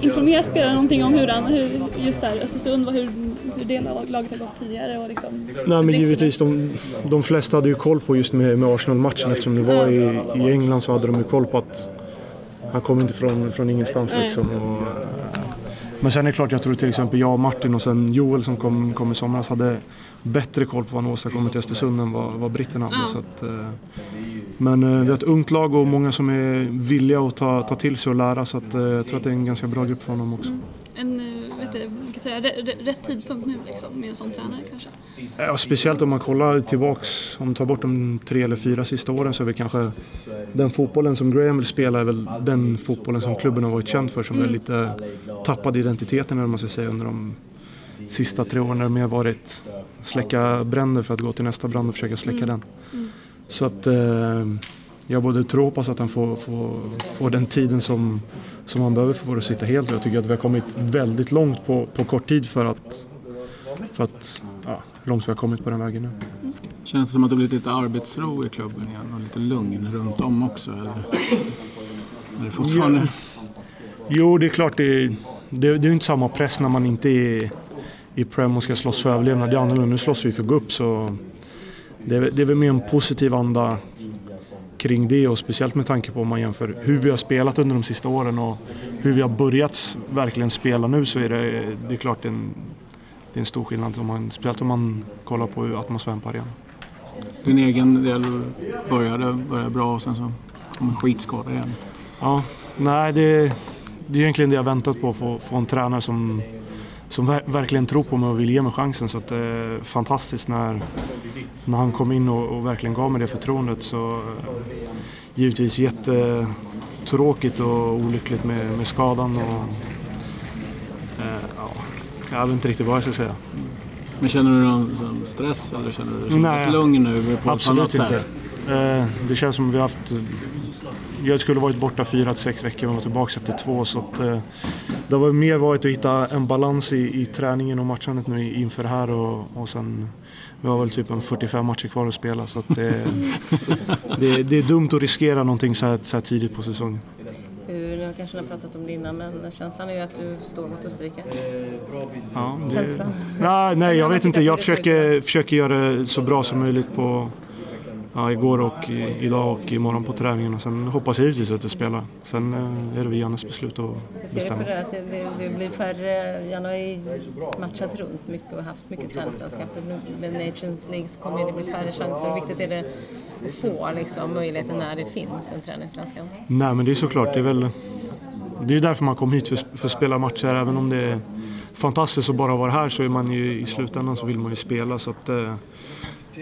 informera spelarna någonting om hur, han, hur just där Östersund, hur, hur det laget har gått tidigare? Och liksom, Nej men givetvis, de, de flesta hade ju koll på just med, med Arsenal-matchen eftersom det var i, i England så hade de ju koll på att han kom inte från, från ingenstans liksom. Och, men sen är det klart, jag tror till exempel jag, Martin och sen Joel som kom, kom i somras hade bättre koll på vad han åstadkommit i Östersund än vad, vad britterna hade. Ja. Så att, eh, men eh, vi har ett ungt lag och många som är villiga att ta, ta till sig och lära så att, eh, jag tror att det är en ganska bra grupp för honom också. En, eh, vet du, kan säga, rätt, tidpunkt nu liksom, med en sån tränare kanske? Ja, speciellt om man kollar tillbaks, om man tar bort de tre eller fyra sista åren så är väl kanske den fotbollen som Graham vill spela är väl den fotbollen som klubben har varit känd för som är lite tappad identiteten eller man ska säga under de sista tre åren när det mer varit släcka bränder för att gå till nästa brand och försöka släcka den. Så att eh, jag både tror och hoppas att han får, får, får den tiden som, som han behöver för att sitta helt. Jag tycker att vi har kommit väldigt långt på, på kort tid för att, för att ja, långt vi har kommit på den vägen nu. Känns det som att det blivit lite arbetsro i klubben igen och lite lugn runt om också? Eller? Är det fortfarande... Jo, det är klart det, det, det är inte samma press när man inte är i Prem och ska slåss för överlevnad. Är annorlunda. Nu slåss vi för att gå upp så det är, det är väl mer en positiv anda kring det och speciellt med tanke på om man jämför hur vi har spelat under de sista åren och hur vi har börjat verkligen spela nu så är det, det är klart en, det är en stor skillnad. Om man, speciellt om man kollar på atmosfären på arenan. Din egen del började, började bra och sen så kom en skitskada igen. Ja, nej det, det är egentligen det jag väntat på, få, få en tränare som, som ver, verkligen tror på mig och vill ge mig chansen. Så att det är fantastiskt när, när han kom in och, och verkligen gav mig det förtroendet. Så eh, givetvis jättetråkigt och olyckligt med, med skadan. Och, eh, ja, jag vet inte riktigt vad jag ska säga. Men känner du någon stress eller känner du dig Nej. lugn nu på Absolut inte. sätt? Eh, det känns som vi har haft... Jag skulle varit borta fyra till sex veckor och var tillbaka efter två. Så att, eh, det har mer varit att hitta en balans i, i träningen och matchandet nu inför det här. Och, och sen, vi har väl typ en 45 matcher kvar att spela. Så att det, det, det är dumt att riskera någonting så här, så här tidigt på säsongen. Hur, nu kanske ni har pratat om det innan, men känslan är ju att du står mot Österrike. Ja, det, Känslan? nej, nej, jag vet inte. Jag försöker, försöker göra det så bra som möjligt på ja, igår och idag och imorgon på träningen. Och sen hoppas jag givetvis att jag spelar. Sen eh, är det Jannes beslut att Hur ser du bestämma. på det? Att det, det, blir färre, Jan har ju matchat runt mycket och haft mycket träningslandskap. Nu Med Nations League så kommer det bli färre chanser. Hur viktigt är det att få liksom, möjligheten när det finns en träningslandskap? Nej, men det är såklart. Det är väl det är därför man kom hit för, för att spela matcher. Även om det är fantastiskt att bara vara här så är man ju i slutändan så vill man ju spela. Så att, eh,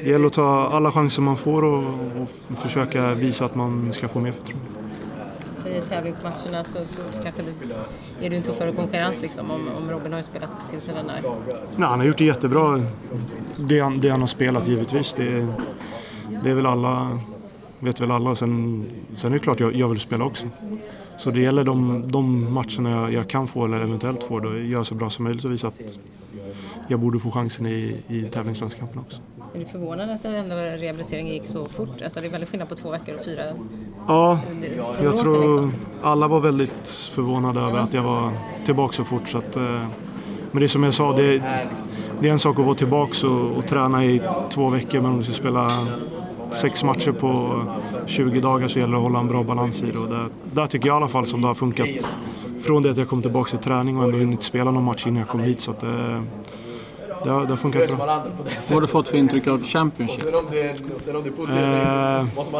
det gäller att ta alla chanser man får och, och försöka visa att man ska få mer förtroende. För I tävlingsmatcherna så, så kanske det är det en tuffare konkurrens liksom, om, om Robin har ju spelat till sig den där. Nej, han har gjort det jättebra. Det han, det han har spelat givetvis. Det, det är väl alla, vet väl alla. Sen, sen är det klart jag, jag vill spela också. Så det gäller de, de matcherna jag, jag kan få eller eventuellt få. Då göra så bra som möjligt och visa att jag borde få chansen i, i tävlingslandskampen också. Är du förvånad att den ändå rehabiliteringen gick så fort? Alltså det är väldigt skillnad på två veckor och fyra Ja, jag tror liksom. alla var väldigt förvånade över att jag var tillbaka så fort. Så att, eh, men det är som jag sa, det, det är en sak att vara tillbaka och, och träna i två veckor men om du ska spela sex matcher på 20 dagar så gäller det att hålla en bra balans i det. Och där, där tycker jag i alla fall som det har funkat från det att jag kom tillbaka till träning och ändå hunnit spela någon match innan jag kom hit. Så att, eh, det, har, det har funkat bra. Vad har du fått för intryck av Championship? Eh,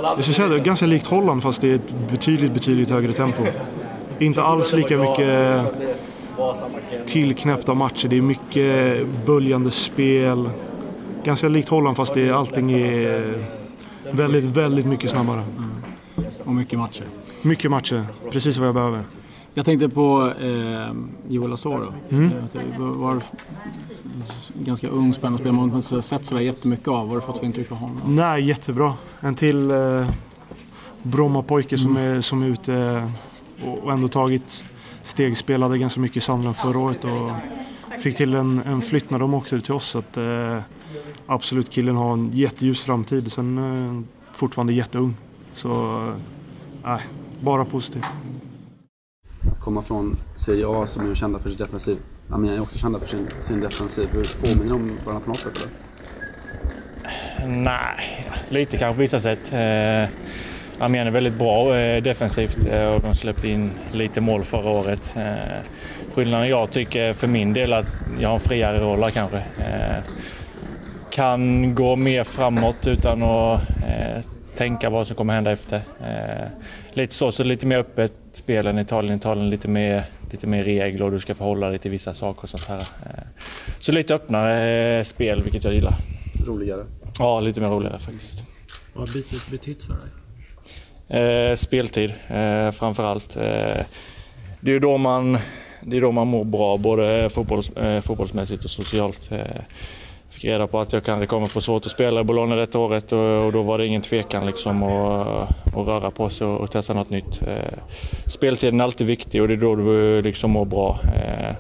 jag skulle säga det är ganska likt Holland fast det är ett betydligt, betydligt högre tempo. Inte alls lika mycket tillknäppta matcher. Det är mycket böljande spel. Ganska likt Holland fast det är, allting är väldigt, väldigt mycket snabbare. Och mycket matcher. Mycket matcher, precis vad jag behöver. Jag tänkte på eh, Joel Asoro. Mm. Eh, var ganska ung, spännande spelare man har inte sett sådär jättemycket av. Vad har du fått för intryck av honom? Nej, jättebra. En till eh, Brommapojke som, är, som är ute och, och ändå tagit steg. Spelade ganska mycket i Sandland förra året och fick till en, en flytt när de åkte ut till oss. Så att, eh, absolut, killen har en jätteljus framtid. Sen eh, fortfarande jätteung. Så, eh, nej, bara positivt. komma från Serie A som är kända för sin defensiv. Amiens är också kända för sin, sin defensiv. Hur påminner de varandra på något sätt eller? Nej, lite kanske på vissa sätt. Eh, Armén är väldigt bra eh, defensivt eh, och de släppte in lite mål förra året. Eh, skillnaden jag tycker för min del är att jag har en friare roll här kanske. Eh, kan gå mer framåt utan att eh, tänka vad som kommer hända efter. Eh, lite så, så lite mer öppet spel än Italien. Italien lite mer, lite mer regler och du ska förhålla dig till vissa saker och sånt här. Eh, så lite öppnare spel, vilket jag gillar. Roligare? Ja, lite mer roligare faktiskt. Vad har bytet betytt för dig? Eh, speltid eh, framför allt. Eh, det är ju då man, det är då man mår bra, både fotbolls, eh, fotbollsmässigt och socialt. Eh, fick reda på att jag kanske kommer få svårt att spela i Bologna detta året och, och då var det ingen tvekan liksom att, att röra på sig och, och testa något nytt. Eh, speltiden är alltid viktig och det är då du liksom mår bra. Eh,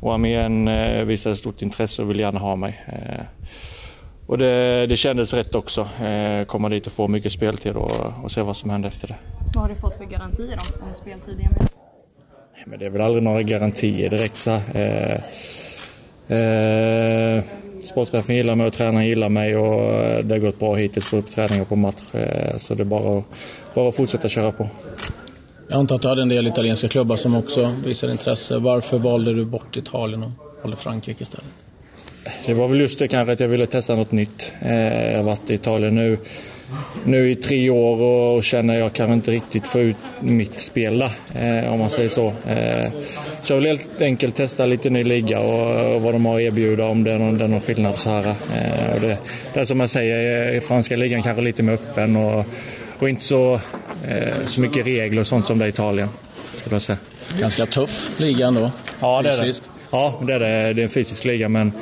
och armén eh, visade stort intresse och vill gärna ha mig. Eh, och det, det kändes rätt också. Eh, komma dit och få mycket speltid och, och se vad som händer efter det. Vad har du fått för garantier om, om speltid i Amiens? Men det är väl aldrig några garantier direkt så. Eh, eh, sportchefen gillar mig och tränaren gillar mig och eh, det har gått bra hittills både på träning och på match. Eh, så det är bara, bara att fortsätta köra på. Jag antar att du hade en del italienska klubbar som också visade intresse. Varför valde du bort Italien och valde Frankrike istället? Det var väl just det kanske att jag ville testa något nytt. Eh, jag har varit i Italien nu, nu i tre år och känner att jag kan inte riktigt få ut mitt spel där, eh, om man säger så. Eh, så jag vill helt enkelt testa lite ny liga och, vad de har att erbjuda, om det är någon, det är någon skillnad så här. Och det, det är som jag säger, i franska ligan kanske lite mer öppen och, och inte så, så mycket regler och sånt som det är i Italien. Ganska tuff liga ändå. Ja, det är det. Fysiskt. Ja, det är det. Det är en fysisk liga, men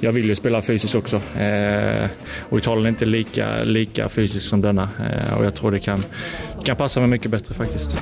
jag vill ju spela fysiskt också. Eh, och Italien är inte lika, lika fysiskt som denna. Eh, och jag tror det kan, kan passa mig mycket bättre faktiskt.